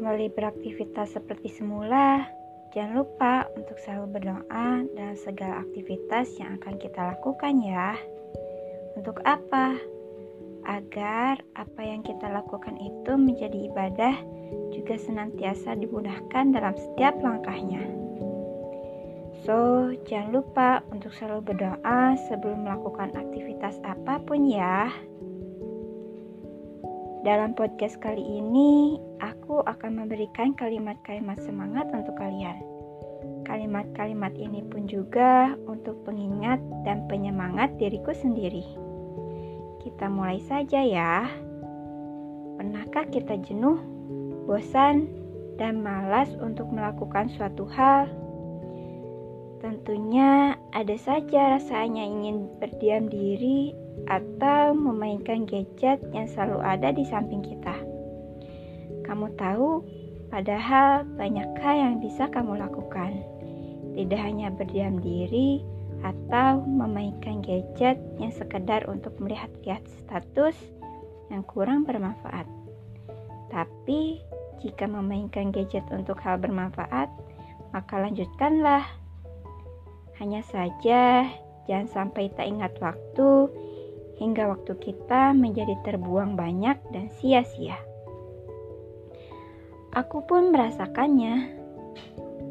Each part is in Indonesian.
kembali beraktivitas seperti semula, jangan lupa untuk selalu berdoa dalam segala aktivitas yang akan kita lakukan ya. Untuk apa? Agar apa yang kita lakukan itu menjadi ibadah juga senantiasa dimudahkan dalam setiap langkahnya. So, jangan lupa untuk selalu berdoa sebelum melakukan aktivitas apa pun ya. Dalam podcast kali ini, aku akan memberikan kalimat-kalimat semangat untuk kalian. Kalimat-kalimat ini pun juga untuk pengingat dan penyemangat diriku sendiri. Kita mulai saja ya. Pernahkah kita jenuh, bosan, dan malas untuk melakukan suatu hal? Tentunya ada saja rasanya ingin berdiam diri atau memainkan gadget yang selalu ada di samping kita. Kamu tahu, padahal banyak hal yang bisa kamu lakukan. Tidak hanya berdiam diri atau memainkan gadget yang sekedar untuk melihat-lihat status yang kurang bermanfaat. Tapi, jika memainkan gadget untuk hal bermanfaat, maka lanjutkanlah hanya saja, jangan sampai tak ingat waktu hingga waktu kita menjadi terbuang banyak dan sia-sia. Aku pun merasakannya.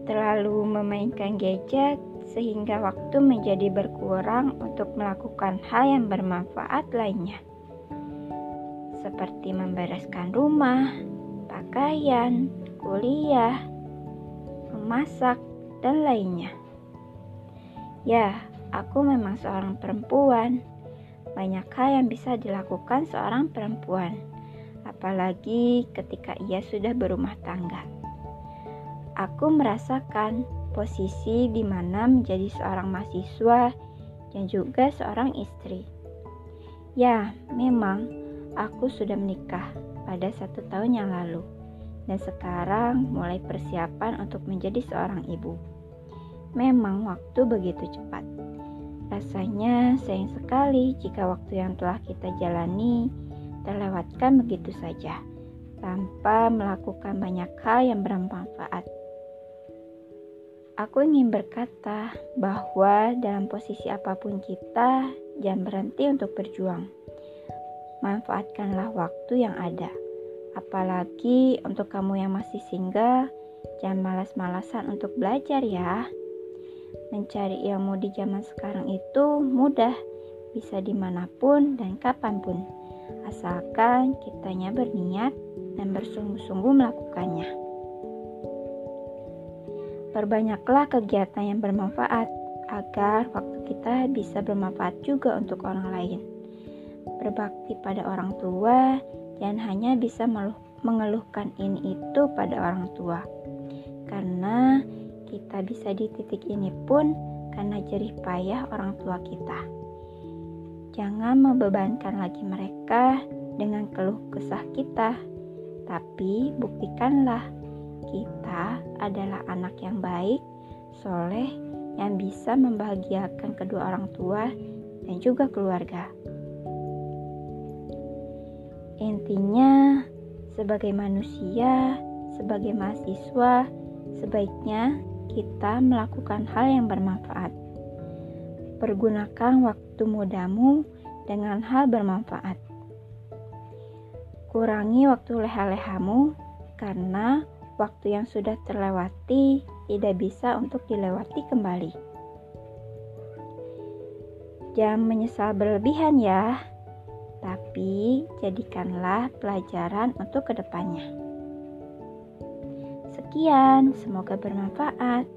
Terlalu memainkan gadget sehingga waktu menjadi berkurang untuk melakukan hal yang bermanfaat lainnya. Seperti membereskan rumah, pakaian, kuliah, memasak, dan lainnya. Ya, aku memang seorang perempuan. Banyak hal yang bisa dilakukan seorang perempuan, apalagi ketika ia sudah berumah tangga. Aku merasakan posisi di mana menjadi seorang mahasiswa dan juga seorang istri. Ya, memang aku sudah menikah pada satu tahun yang lalu, dan sekarang mulai persiapan untuk menjadi seorang ibu. Memang waktu begitu cepat. Rasanya sayang sekali jika waktu yang telah kita jalani terlewatkan begitu saja tanpa melakukan banyak hal yang bermanfaat. Aku ingin berkata bahwa dalam posisi apa pun kita, jangan berhenti untuk berjuang. Manfaatkanlah waktu yang ada. Apalagi untuk kamu yang masih single, jangan malas-malasan untuk belajar ya. Mencari ilmu di zaman sekarang itu mudah, bisa di mana pun dan kapan pun, asalkan kitanya berniat dan bersungguh-sungguh melakukannya. Perbanyaklah kegiatan yang bermanfaat agar waktu kita bisa bermanfaat juga untuk orang lain. Berbakti pada orang tua dan hanya bisa mengeluhkan ini itu pada orang tua. Karena kita bisa di titik ini pun karena jerih payah orang tua kita. Jangan membebankan lagi mereka dengan keluh kesah kita, tapi buktikanlah kita adalah anak yang baik, soleh, yang bisa membahagiakan kedua orang tua dan juga keluarga. Intinya, sebagai manusia, sebagai mahasiswa, sebaiknya kita melakukan hal yang bermanfaat. Pergunakan waktu mudamu dengan hal bermanfaat. Kurangi waktu leha-lehamu karena waktu yang sudah terlewati tidak bisa untuk dilewati kembali. Jangan menyesal berlebihan ya, tapi jadikanlah pelajaran untuk ke depannya. Sekian, semoga bermanfaat.